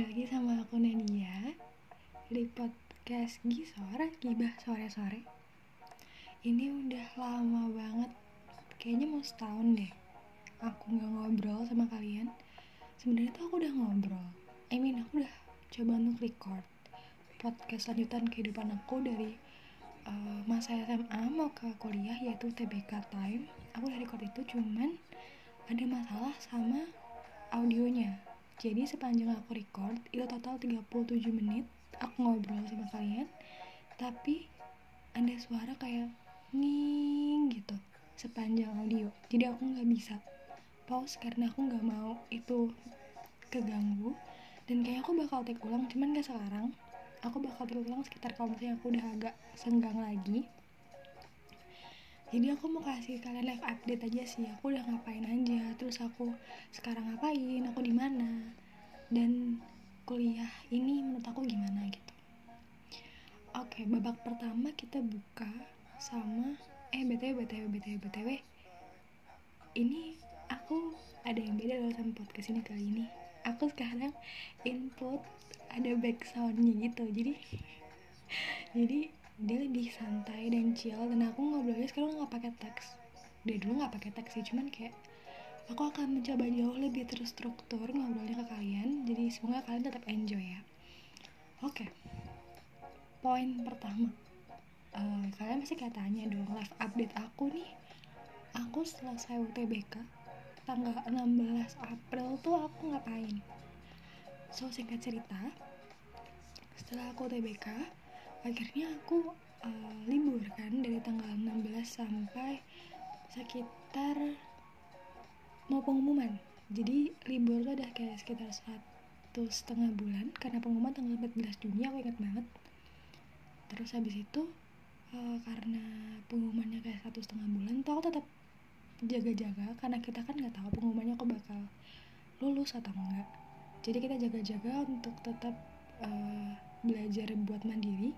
Balik lagi sama aku Nadia Di podcast Gisor Gibah sore-sore Ini udah lama banget Kayaknya mau setahun deh Aku gak ngobrol sama kalian. Sebenarnya tuh aku udah ngobrol I mean aku udah coba untuk record Podcast lanjutan kehidupan aku dari uh, masa SMA mau ke kuliah yaitu TBK Time. Aku udah record itu cuman ada masalah sama audionya jadi sepanjang aku record itu total 37 menit aku ngobrol sama kalian tapi ada suara kayak nging gitu sepanjang audio. Jadi aku nggak bisa pause karena aku nggak mau itu keganggu. Dan kayak aku bakal take ulang cuman gak sekarang. Aku bakal take ulang sekitar kalau misalnya aku udah agak senggang lagi jadi aku mau kasih kalian live update aja sih. Aku udah ngapain aja terus aku sekarang ngapain aku di mana dan kuliah ini menurut aku gimana gitu. Oke babak pertama kita buka sama eh btw btw btw btw ini aku ada yang beda loh sama podcast ini kali ini. Aku sekarang input ada backsoundnya gitu. Jadi jadi dia lebih santai dan chill. Dan aku ngobrolnya sekarang nggak pakai teks. Dia dulu nggak pakai teks sih cuman kayak aku akan mencoba jauh lebih terstruktur ngobrolnya ke kalian. Jadi semoga kalian tetap enjoy ya. Oke. Okay. poin pertama. Uh, kalian pasti kayak tanya dong live update aku nih. Aku selesai UTBK tanggal 16 April tuh aku ngapain? So singkat cerita setelah aku UTBK akhirnya aku uh, libur kan dari tanggal 16 sampai sekitar mau pengumuman. Jadi libur tuh udah kayak sekitar satu setengah bulan karena pengumuman tanggal 14 Juni aku ingat banget. Terus habis itu uh, karena pengumumannya kayak satu setengah bulan tuh aku tetap jaga-jaga karena kita kan nggak tahu pengumumannya aku bakal lulus atau enggak jadi kita jaga-jaga untuk tetap uh, belajar buat mandiri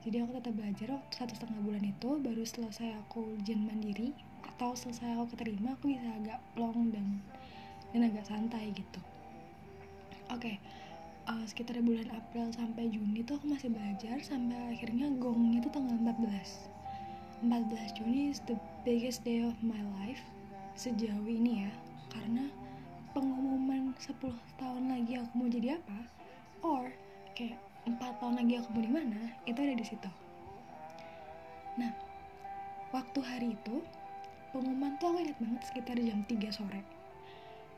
jadi aku tetap belajar waktu satu setengah bulan itu baru selesai aku ujian mandiri atau selesai aku keterima aku bisa agak long dan dan agak santai gitu oke okay. uh, sekitar bulan April sampai Juni tuh aku masih belajar sampai akhirnya gongnya itu tanggal 14 14 Juni is the biggest day of my life sejauh ini ya karena pengumuman 10 tahun lagi aku mau jadi apa or kayak empat tahun lagi aku mau di mana itu ada di situ. Nah waktu hari itu pengumuman tuh aku ingat banget sekitar jam 3 sore.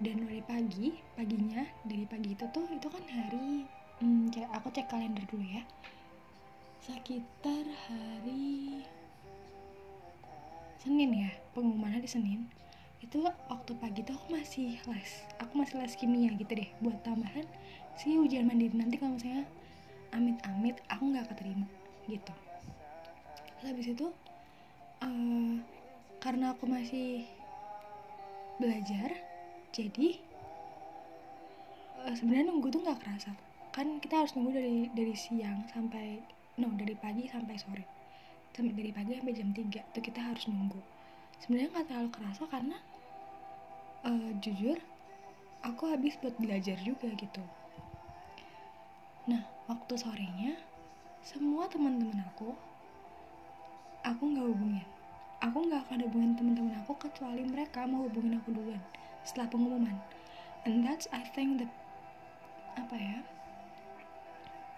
Dan dari pagi paginya dari pagi itu tuh itu kan hari hmm, cek, aku cek kalender dulu ya. Sekitar hari Senin ya pengumuman hari Senin. Itu waktu pagi tuh aku masih les aku masih les kimia gitu deh buat tambahan si ujian mandiri nanti kalau misalnya amit-amit aku nggak keterima gitu. Habis itu uh, karena aku masih belajar jadi uh, sebenarnya nunggu tuh nggak kerasa. Kan kita harus nunggu dari dari siang sampai no dari pagi sampai sore. Sampai dari pagi sampai jam 3 tuh kita harus nunggu. Sebenarnya nggak terlalu kerasa karena uh, jujur aku habis buat belajar juga gitu. Nah waktu sorenya semua teman-teman aku aku nggak hubungin. Aku nggak akan hubungin teman-teman aku kecuali mereka mau hubungin aku duluan setelah pengumuman. And that's I think the apa ya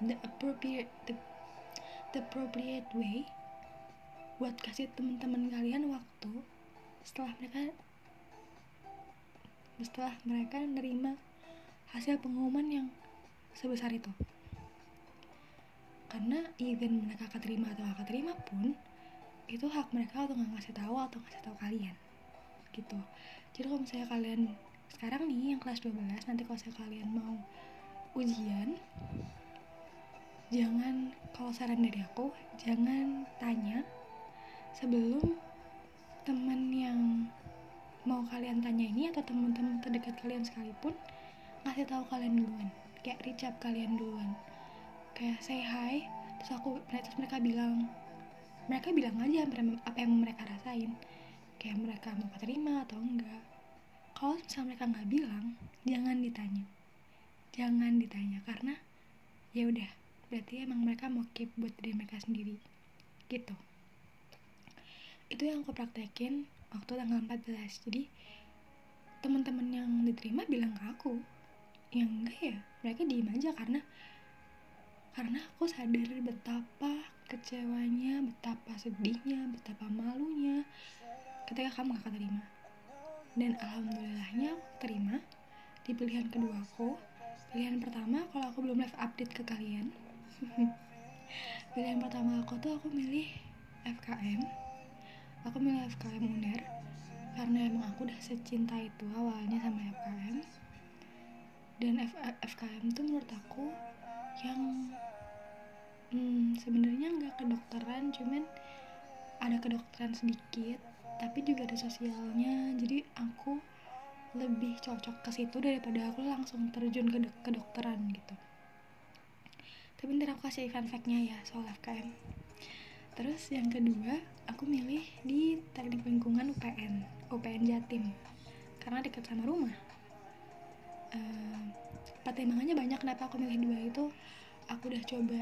the appropriate the, the appropriate way buat kasih teman-teman kalian waktu setelah mereka setelah mereka nerima hasil pengumuman yang sebesar itu karena even mereka keterima atau gak keterima pun itu hak mereka untuk nggak ngasih tahu atau ngasih tahu kalian. Gitu. Jadi kalau misalnya kalian sekarang nih yang kelas 12 nanti kalau misalnya kalian mau ujian jangan kalau saran dari aku jangan tanya sebelum teman yang mau kalian tanya ini atau teman-teman terdekat kalian sekalipun ngasih tahu kalian duluan. Kayak reach kalian duluan kayak say hi terus aku terus mereka bilang mereka bilang aja apa yang mereka rasain. Kayak mereka mau keterima atau enggak. Kalau misalnya mereka nggak bilang jangan ditanya. Jangan ditanya karena ya udah berarti emang mereka mau keep buat diri mereka sendiri. Gitu. Itu yang aku praktekin waktu tanggal 14 jadi teman-teman yang diterima bilang ke aku. Yang enggak ya mereka diem aja karena karena aku sadar betapa kecewanya betapa sedihnya betapa malunya ketika kamu gak terima dan alhamdulillahnya aku terima di pilihan kedua aku pilihan pertama kalau aku belum live update ke kalian. Pilihan pertama aku tuh aku milih FKM aku milih FKM UNER karena emang aku udah secinta itu awalnya sama FKM dan F FKM tuh menurut aku yang hmm, sebenarnya nggak kedokteran cuman ada kedokteran sedikit tapi juga ada sosialnya. Jadi aku lebih cocok ke situ daripada aku langsung terjun ke kedokteran gitu. Tapi ntar aku kasih fun fact-nya ya soal FKM terus yang kedua aku milih di teknik lingkungan UPN UPN Jatim. Karena dekat sama rumah. Uh, pertimbangannya banyak kenapa aku milih dua itu. Aku udah coba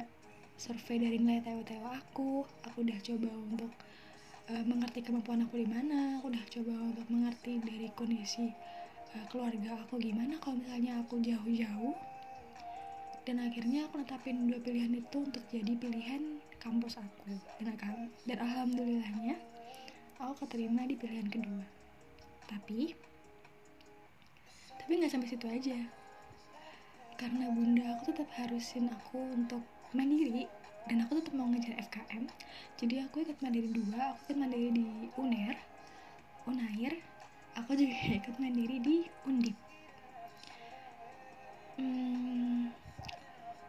survei dari nilai TO-TO aku aku udah coba untuk uh, mengerti kemampuan aku di mana aku udah coba untuk mengerti dari kondisi uh, keluarga aku gimana kalau misalnya aku jauh-jauh. Dan akhirnya aku netapin dua pilihan itu untuk jadi pilihan kampus aku. Dan, dan alhamdulillahnya aku keterima di pilihan kedua. Tapi tapi nggak sampai situ aja. Karena bunda aku tetap harusin aku untuk mandiri. Dan aku tetap mau ngejar FKM jadi aku ikut mandiri dua aku ikut mandiri di UNER UNAIR aku juga ikut mandiri di undip. Hmm,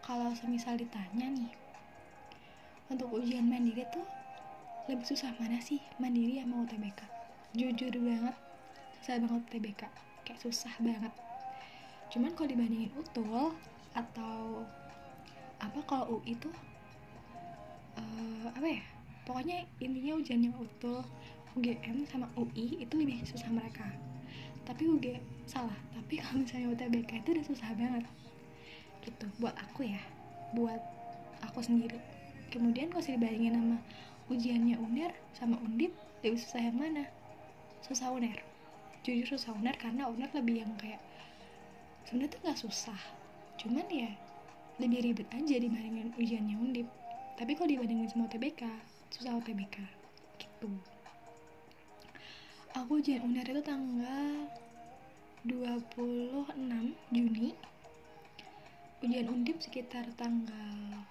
kalau semisal ditanya nih untuk ujian mandiri tuh lebih susah mana sih mandiri sama UTBK jujur banget susah banget UTBK kayak susah banget. Cuman kalau dibandingin utul atau apa kalau UI tuh uh, apa ya pokoknya intinya ujian yang utul UGM sama UI itu lebih susah mereka. Tapi UG salah tapi kalau misalnya UTBK itu udah susah banget. Gitu buat aku ya buat aku sendiri. Kemudian kalau dibandingin sama ujiannya UNER sama UNDIP lebih susah yang mana? Susah UNER. Jujur susah UNER karena UNER lebih yang kayak sebenarnya tuh nggak susah. Cuman ya lebih ribet aja dibandingin ujiannya UNDIP. Tapi kalau dibandingin sama UTBK susah UTBK gitu. Aku ujian UNER itu tanggal 26 Juni. Ujian undip sekitar tanggal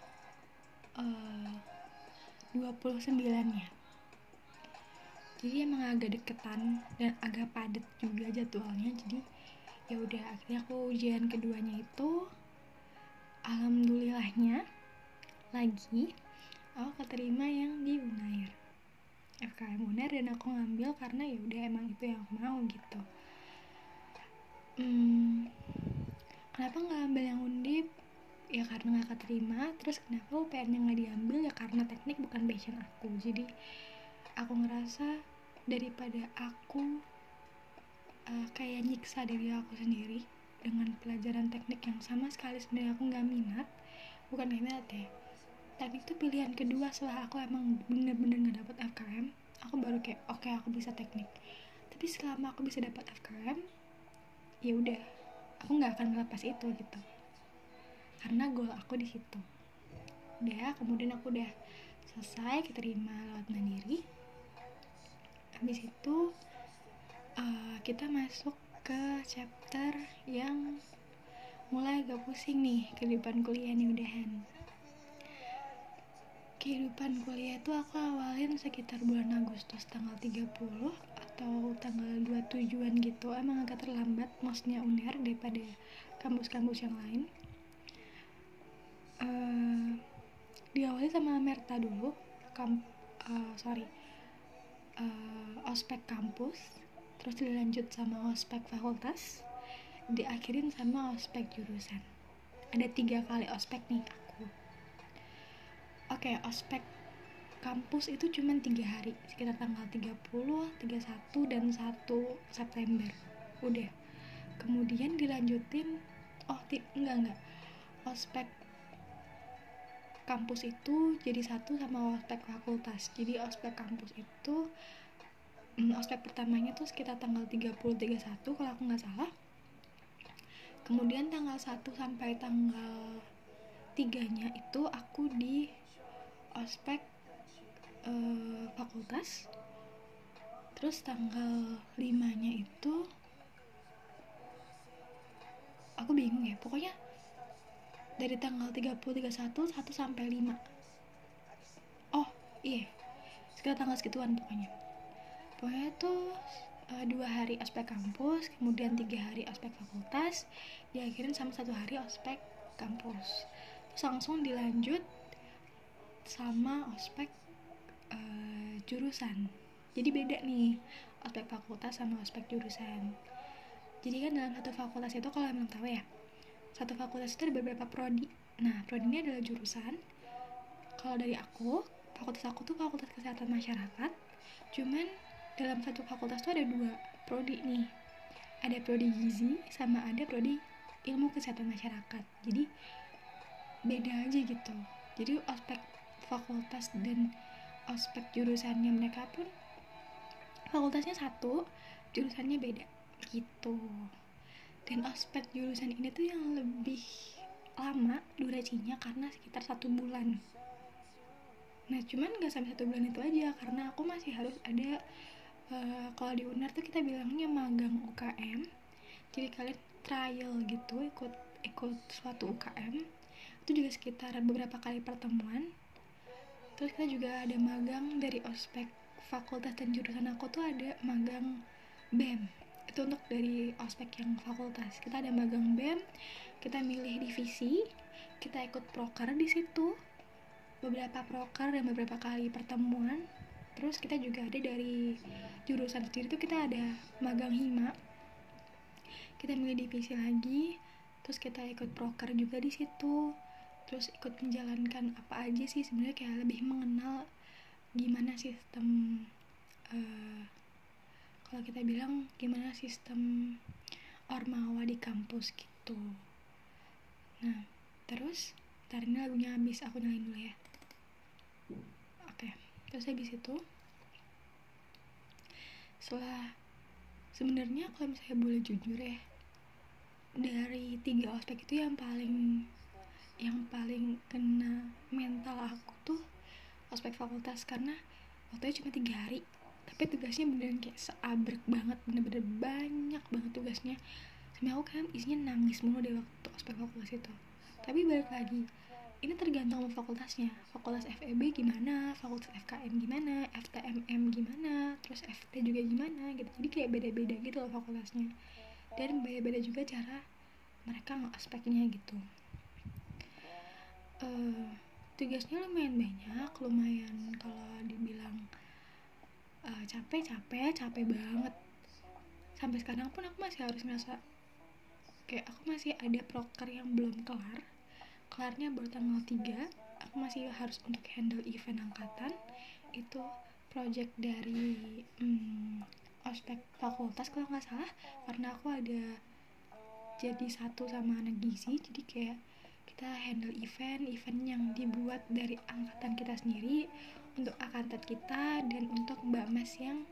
uh, 29 ya jadi emang agak deketan dan agak padat juga jadwalnya. Jadi ya udah akhirnya aku ujian keduanya itu alhamdulillahnya lagi aku keterima yang di Unair. FKM UNER dan aku ngambil karena ya udah emang itu yang aku mau gitu. Hmm, kenapa nggak ambil yang undip? Ya karena nggak keterima terus kenapa UPN yang nggak diambil? Ya karena teknik bukan passion aku. Jadi aku ngerasa daripada aku uh, kayak nyiksa diri aku sendiri dengan pelajaran teknik yang sama sekali sebenarnya aku nggak minat bukan gak minat ya. Teknik itu pilihan kedua setelah aku emang bener-bener nggak dapet FKM aku baru kayak oke okay, aku bisa teknik. Tapi selama aku bisa dapat FKM ya udah aku nggak akan melepas itu gitu. Karena goal aku di situ. Udah kemudian aku udah selesai keterima lewat mandiri. Habis itu uh, kita masuk ke chapter yang mulai agak pusing nih kehidupan kuliah nih udahan. Kehidupan kuliah itu aku awalin sekitar bulan Agustus tanggal 30 atau tanggal 27an gitu. Emang agak terlambat maksudnya uner daripada kampus-kampus yang lain. Uh, diawali sama Merta dulu kamp uh, sorry uh, ospek kampus terus dilanjut sama ospek fakultas diakhirin sama ospek jurusan. Ada tiga kali ospek nih oke okay, ospek kampus itu cuma tiga hari sekitar tanggal 30, 31 dan 1 September. Udah. Kemudian dilanjutin oh ti enggak enggak. Ospek kampus itu jadi satu sama ospek fakultas. Jadi ospek kampus itu mm, ospek pertamanya tuh sekitar tanggal 30 31 kalau aku nggak salah. Kemudian tanggal 1 sampai tanggal 3 nya itu aku di ospek uh, fakultas. Terus tanggal 5 nya itu aku bingung ya pokoknya dari tanggal 30 31 1 sampai 5 oh iya sekitar tanggal segituan pokoknya pokoknya tuh uh, dua hari aspek kampus kemudian tiga hari aspek fakultas diakhirin sama satu hari aspek kampus. Terus langsung dilanjut sama ospek uh, jurusan. Jadi beda nih ospek fakultas sama ospek jurusan. Jadi kan dalam satu fakultas itu kalau emang tahu ya satu fakultas itu ada beberapa prodi. Nah prodi ini adalah jurusan. Kalau dari aku fakultas aku tuh fakultas kesehatan masyarakat. Cuman dalam satu fakultas tuh ada dua prodi nih. Ada prodi gizi sama ada prodi ilmu kesehatan masyarakat. Jadi beda aja gitu. Jadi aspek fakultas dan aspek jurusannya mereka pun fakultasnya satu jurusannya beda gitu. Dan aspek jurusan ini tuh yang lebih lama durasinya karena sekitar satu bulan. Nah cuman gak sampai satu bulan itu aja karena aku masih harus ada uh, kalau di UNER tuh kita bilangnya magang UKM jadi kalian trial gitu ikut ikut suatu UKM itu juga sekitar beberapa kali pertemuan. Terus kita juga ada magang dari ospek fakultas dan jurusan aku tuh ada magang BEM itu untuk dari ospek yang fakultas. Kita ada magang bem kita milih divisi kita ikut proker di situ. Beberapa proker dan beberapa kali pertemuan terus kita juga ada dari jurusan sendiri tuh kita ada magang hima. Kita milih divisi lagi terus kita ikut proker juga di situ. Terus ikut menjalankan apa aja sih sebenarnya kayak lebih mengenal gimana sistem uh, kalau kita bilang gimana sistem ormawa di kampus gitu. Nah terus ntar ini lagunya habis aku nyalain dulu ya. Oke terus habis itu setelah sebenarnya kalau misalnya boleh jujur ya dari tiga aspek itu yang paling yang paling kena mental aku tuh aspek fakultas karena waktunya cuma tiga hari. Tapi tugasnya beneran kayak seabrek banget bener-bener banyak banget tugasnya. Sampai aku kan isinya nangis mulu deh waktu ospek fakultas itu. Tapi balik lagi ini tergantung fakultasnya. Fakultas FEB gimana fakultas FKM gimana FTMM gimana terus FT juga gimana gitu. Jadi kayak beda-beda gitu loh fakultasnya. Dan beda-beda juga cara mereka ngospeknya gitu. Uh, tugasnya lumayan banyak lumayan kalau dibilang uh, capek capek capek banget. Sampai sekarang pun aku masih harus ngerasa kayak aku masih ada proker yang belum kelar kelarnya baru tanggal 3 aku masih harus untuk handle event angkatan. Itu project dari hmm, ospek fakultas kalau nggak salah karena aku ada jadi satu sama anak gizi jadi kayak kita handle event event yang dibuat dari angkatan kita sendiri untuk angkatan kita dan untuk Mbak Mas yang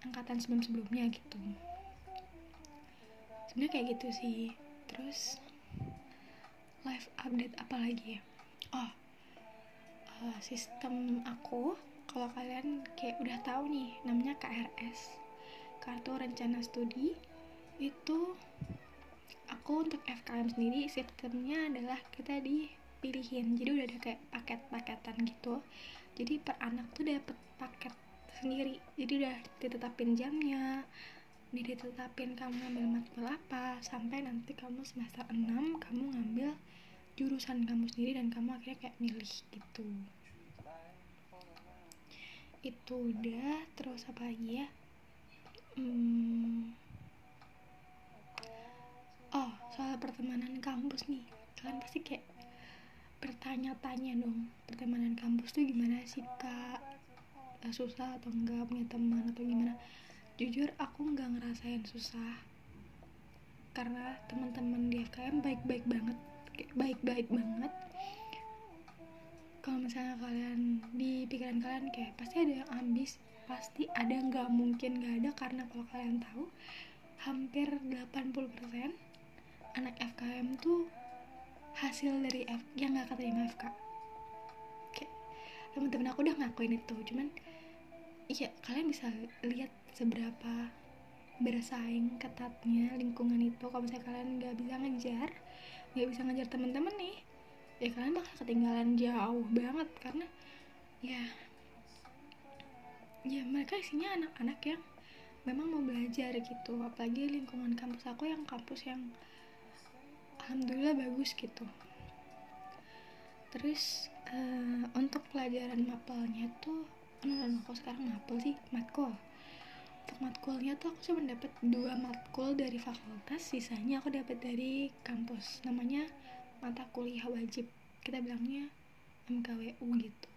angkatan sebelum-sebelumnya gitu. Sebenarnya kayak gitu sih. Terus live update apa lagi ya? Oh uh, sistem aku kalau kalian kayak udah tahu nih namanya KRS kartu rencana studi itu aku untuk FKM sendiri sistemnya adalah kita dipilihin. Jadi udah ada kayak paket-paketan gitu. Jadi per anak tuh dapet paket sendiri. Jadi udah ditetapin jamnya ditetapin kamu ngambil matkul apa sampai nanti kamu semester 6 kamu ngambil jurusan kamu sendiri dan kamu akhirnya kayak milih gitu. Itu udah terus apa lagi ya? Hmm. oh soal pertemanan kampus nih. Kalian pasti kayak bertanya-tanya dong pertemanan kampus tuh gimana sih kak? Gak susah atau enggak punya teman atau gimana jujur aku nggak ngerasain susah. Karena teman-teman di FKM baik-baik banget. Baik-baik banget. Kalau misalnya kalian di pikiran kalian kayak pasti ada yang ambis pasti ada nggak mungkin nggak ada. Karena kalau kalian tahu hampir 80% anak FKM tuh hasil dari F yang nggak keterima FK teman-teman aku udah ngakuin itu. Cuman iya kalian bisa lihat seberapa bersaing ketatnya lingkungan itu. Kalau misalnya kalian nggak bisa ngejar nggak bisa ngejar teman-teman nih ya kalian bakal ketinggalan jauh banget. Karena ya ya mereka isinya anak-anak yang memang mau belajar gitu. Apalagi lingkungan kampus aku yang kampus yang alhamdulillah bagus gitu. Terus uh, untuk pelajaran mapelnya tuh no, no, kok sekarang mapel sih matkul matkulnya tuh aku cuma dapat dua matkul dari fakultas sisanya aku dapat dari kampus. Namanya mata kuliah wajib. Kita bilangnya MKWU gitu.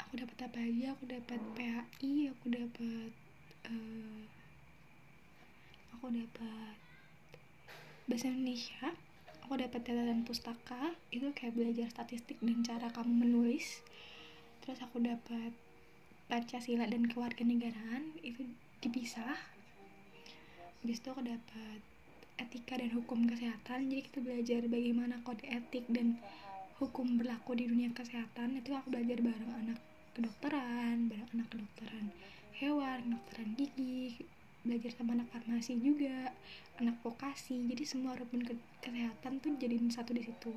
Aku dapat apa aja? Aku dapat PAI aku dapat uh, aku dapat bahasa Indonesia aku dapat catatan pustaka. Itu kayak belajar statistik dan cara kamu menulis. Terus aku dapat Pancasila dan kewarganegaraan itu dipisah. Habis itu aku dapat etika dan hukum kesehatan. Jadi kita belajar bagaimana kode etik dan hukum berlaku di dunia kesehatan. Itu aku belajar bareng anak kedokteran bareng anak kedokteran hewan kedokteran gigi belajar sama anak farmasi juga anak vokasi. Jadi semua ke kesehatan tuh jadi satu di situ.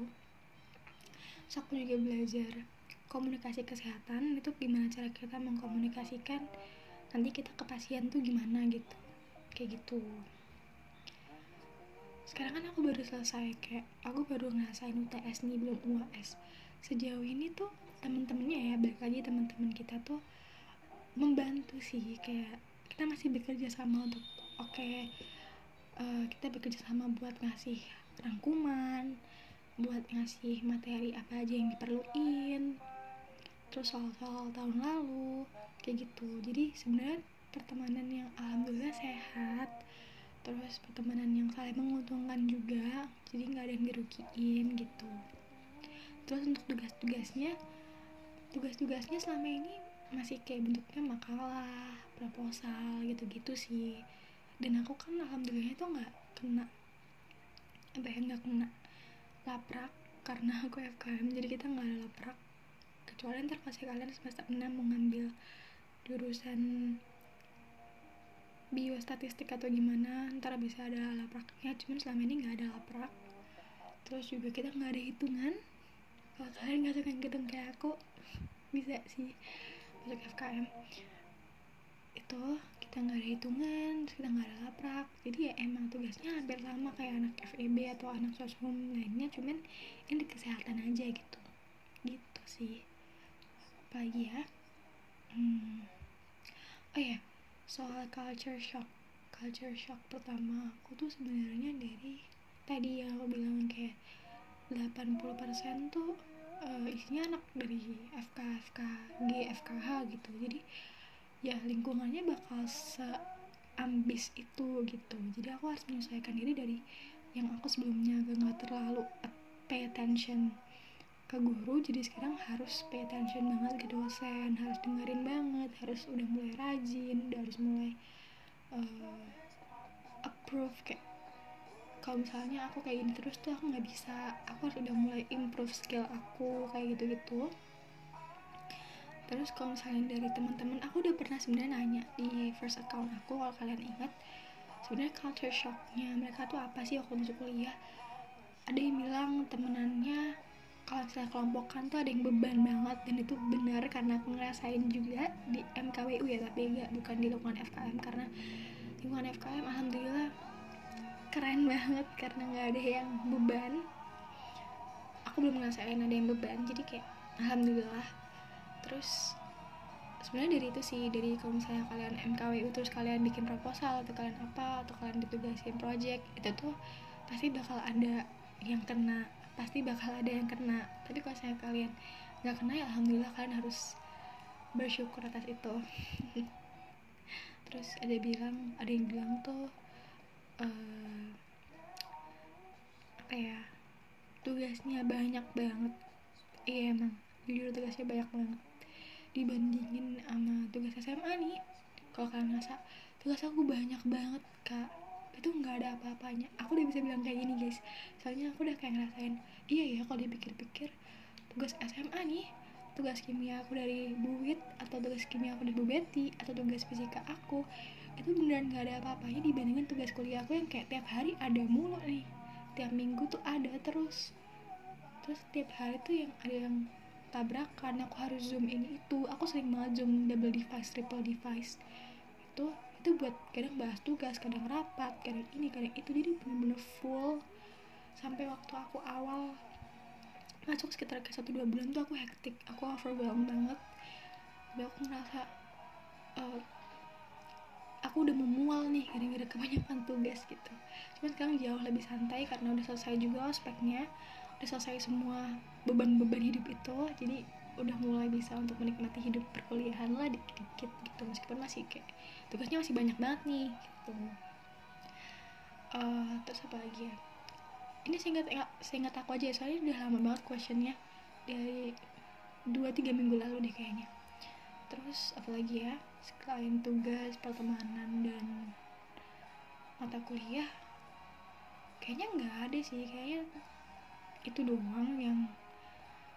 So aku juga belajar komunikasi kesehatan itu gimana cara kita mengkomunikasikan nanti kita ke pasien tuh gimana gitu. Kayak gitu. Sekarang kan aku baru selesai kayak aku baru ngerasain UTS nih belum UAS sejauh ini tuh temen-temennya ya balik lagi temen-temen kita tuh membantu sih kayak kita masih bekerja sama untuk oke okay, uh, eh, kita bekerja sama buat ngasih rangkuman buat ngasih materi apa aja yang diperluin terus soal-soal tahun lalu kayak gitu. Jadi sebenarnya pertemanan yang alhamdulillah sehat terus pertemanan yang saling menguntungkan juga jadi nggak ada yang dirugiin gitu. Terus untuk tugas-tugasnya tugas-tugasnya selama ini masih kayak bentuknya makalah proposal gitu-gitu sih. Dan aku kan alhamdulillah itu nggak kena apa ya nggak kena laprak karena aku FKM jadi kita nggak ada laprak kecuali ntar pas kalian semester 6 mau ngambil jurusan biostatistik atau gimana ntar bisa ada lapraknya. Cuman selama ini nggak ada laprak. Terus juga kita nggak ada hitungan. Kalau kalian nggak suka ngitung kayak aku bisa sih masuk FKM itu kita nggak ada hitungan terus kita nggak ada laprak. Jadi ya emang tugasnya hampir sama kayak anak FEB atau anak sosum lainnya cuman ini kesehatan aja gitu. Gitu sih apalagi ya. Hmm. oh ya soal culture shock. Culture shock pertama aku tuh sebenarnya dari tadi yang aku bilang kayak 80% tuh uh, isinya anak dari FK FK G FKH gitu. Jadi ya lingkungannya bakal seambis itu gitu. Jadi aku harus menyesuaikan diri dari yang aku sebelumnya gak, gak terlalu pay attention ke guru jadi sekarang harus pay attention banget ke dosen harus dengerin banget harus udah mulai rajin udah harus mulai uh, approve kayak kalau misalnya aku kayak gini terus tuh aku nggak bisa aku harus udah mulai improve skill aku kayak gitu gitu terus kalau misalnya dari teman-teman aku udah pernah sebenarnya nanya di first account aku kalau kalian ingat sebenarnya culture shocknya mereka tuh apa sih waktu masuk kuliah? Ada yang bilang temenannya kalau misalnya kelompokan tuh ada yang beban banget dan itu benar karena aku ngerasain juga di MKWU ya tapi enggak bukan di lingkungan FKM karena lingkungan FKM alhamdulillah keren banget karena nggak ada yang beban. Aku belum ngerasain ada yang beban jadi kayak alhamdulillah. Terus sebenarnya dari itu sih dari kalau misalnya kalian MKWU terus kalian bikin proposal atau kalian apa atau kalian ditugasin project itu tuh pasti bakal ada yang kena pasti bakal ada yang kena. Tapi kalau saya kalian nggak kena ya alhamdulillah kalian harus bersyukur atas itu. Terus ada bilang ada yang bilang tuh uh, apa ya tugasnya banyak banget. Iya emang jujur tugasnya banyak banget. Dibandingin sama tugas SMA nih. Kalau kalian ngerasa tugas aku banyak banget kak itu nggak ada apa-apanya. Aku udah bisa bilang kayak gini guys. Soalnya aku udah kayak ngerasain iya ya kalau dipikir-pikir tugas SMA nih tugas kimia aku dari Bu Wit atau tugas kimia aku dari Bu Betty atau tugas fisika aku itu beneran gak ada apa-apanya dibandingin tugas kuliah aku yang kayak tiap hari ada mulu nih. Tiap minggu tuh ada terus. Terus tiap hari tuh yang ada yang tabrakan aku harus zoom ini itu. Aku sering banget zoom double device triple device. Itu itu buat kadang bahas tugas kadang rapat kadang ini kadang itu. Jadi bener-bener full. Sampai waktu aku awal masuk sekitar ke satu dua bulan tuh aku hektik aku overwhelmed banget. Tapi aku ngerasa uh, aku udah memual nih gara-gara kebanyakan tugas gitu. Cuman sekarang jauh lebih santai karena udah selesai juga ospeknya udah selesai semua beban-beban hidup itu. Jadi udah mulai bisa untuk menikmati hidup perkuliahan lah dikit-dikit gitu. Meskipun masih kayak tugasnya masih banyak banget nih gitu. Uh, terus apa lagi ya? Ini seingat seingat aku aja soalnya udah lama banget questionnya. Dari dua tiga minggu lalu deh kayaknya. Terus apa lagi ya? Selain tugas pertemanan dan mata kuliah kayaknya nggak ada sih. Kayaknya itu doang yang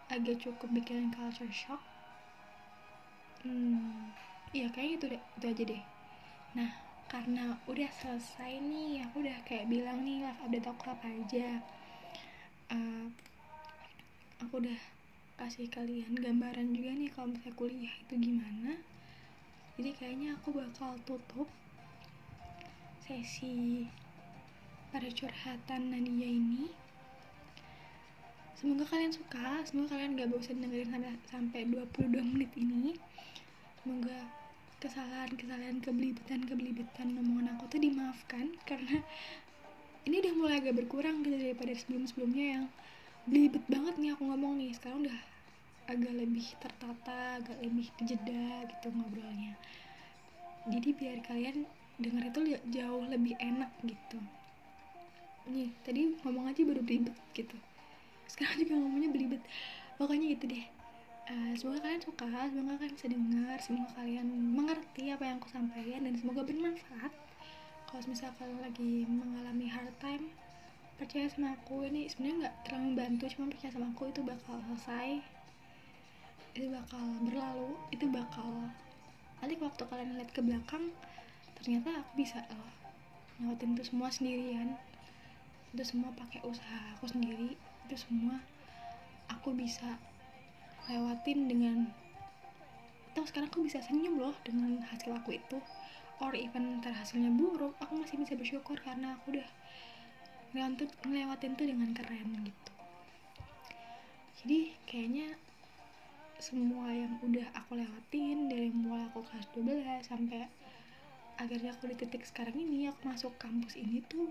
agak cukup bikin culture shock. Hmm iya kayaknya itu deh itu aja deh. Nah karena udah selesai nih aku udah kayak bilang nih live update aku apa aja. Uh, aku udah kasih kalian gambaran juga nih kalau misalnya kuliah itu gimana. Jadi kayaknya aku bakal tutup sesi pada curhatan Nadia ini semoga kalian suka semoga kalian gak bosan dengerin sampai sampai 22 menit ini. Semoga kesalahan-kesalahan kebelibetan-kebelibetan omongan aku tuh dimaafkan karena ini udah mulai agak berkurang gitu daripada sebelum-sebelumnya yang belibet banget nih aku ngomong nih. Sekarang udah agak lebih tertata agak lebih jeda gitu ngobrolnya. Jadi biar kalian denger itu jauh lebih enak gitu. Nih tadi ngomong aja baru belibet gitu sekarang juga ngomongnya belibet. Pokoknya gitu deh. Uh, semoga kalian suka semoga kalian bisa dengar semoga kalian mengerti apa yang aku sampaikan dan semoga bermanfaat. Kalau misalnya kalian lagi mengalami hard time percaya sama aku ini sebenarnya nggak terlalu membantu cuma percaya sama aku itu bakal selesai. Itu bakal berlalu itu bakal nanti waktu kalian lihat ke belakang ternyata aku bisa loh ngelewatin itu semua sendirian. Itu semua pakai usaha aku sendiri itu semua aku bisa lewatin dengan atau sekarang aku bisa senyum loh dengan hasil aku itu. Or even terhasilnya buruk aku masih bisa bersyukur karena aku udah ngelewatin tuh dengan keren gitu. Jadi kayaknya semua yang udah aku lewatin dari mulai aku kelas 12 sampai akhirnya aku di titik sekarang ini aku masuk kampus ini tuh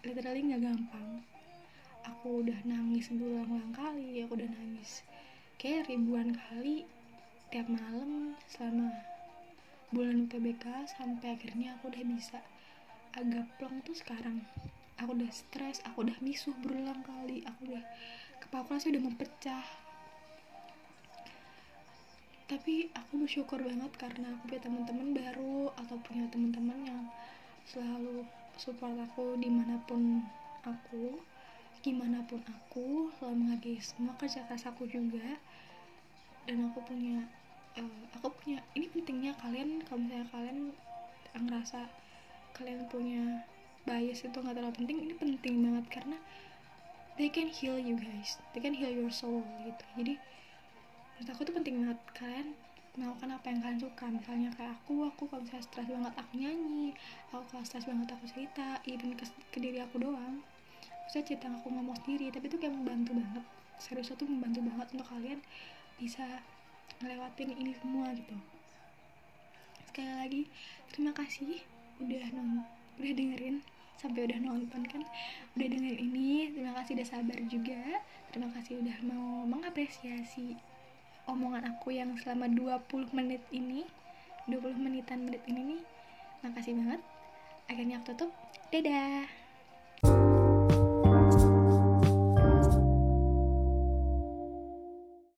literally nggak gampang aku udah nangis berulang-ulang kali aku udah nangis kayak ribuan kali tiap malam selama bulan UTBK sampai akhirnya aku udah bisa agak plong tuh sekarang. Aku udah stres aku udah misuh berulang kali aku udah kepala udah mempecah. Tapi aku bersyukur banget karena aku punya teman-teman baru atau punya teman-teman yang selalu support aku di mana pun aku gimana pun aku selalu menghargai semua kerja keras aku juga. Dan aku punya uh, aku punya ini pentingnya kalian kalau misalnya kalian ngerasa kalian punya bias itu nggak terlalu penting ini penting banget karena they can heal you guys. They can heal your soul gitu. Jadi menurut aku tuh penting banget kalian melakukan apa yang kalian suka. Misalnya kayak aku aku kalau misalnya stres banget aku nyanyi. Aku kalau stres banget aku cerita even ke, ke diri aku doang saya cerita aku ngomong sendiri tapi itu kayak membantu banget. Serius itu membantu banget untuk kalian bisa ngelewatin ini semua gitu. Sekali lagi terima kasih udah non udah dengerin sampai udah nonton kan? Udah dengerin ini terima kasih udah sabar juga. Terima kasih udah mau mengapresiasi omongan aku yang selama 20 menit ini 20 menitan menit ini nih. Makasih banget. Akhirnya aku tutup. Dadah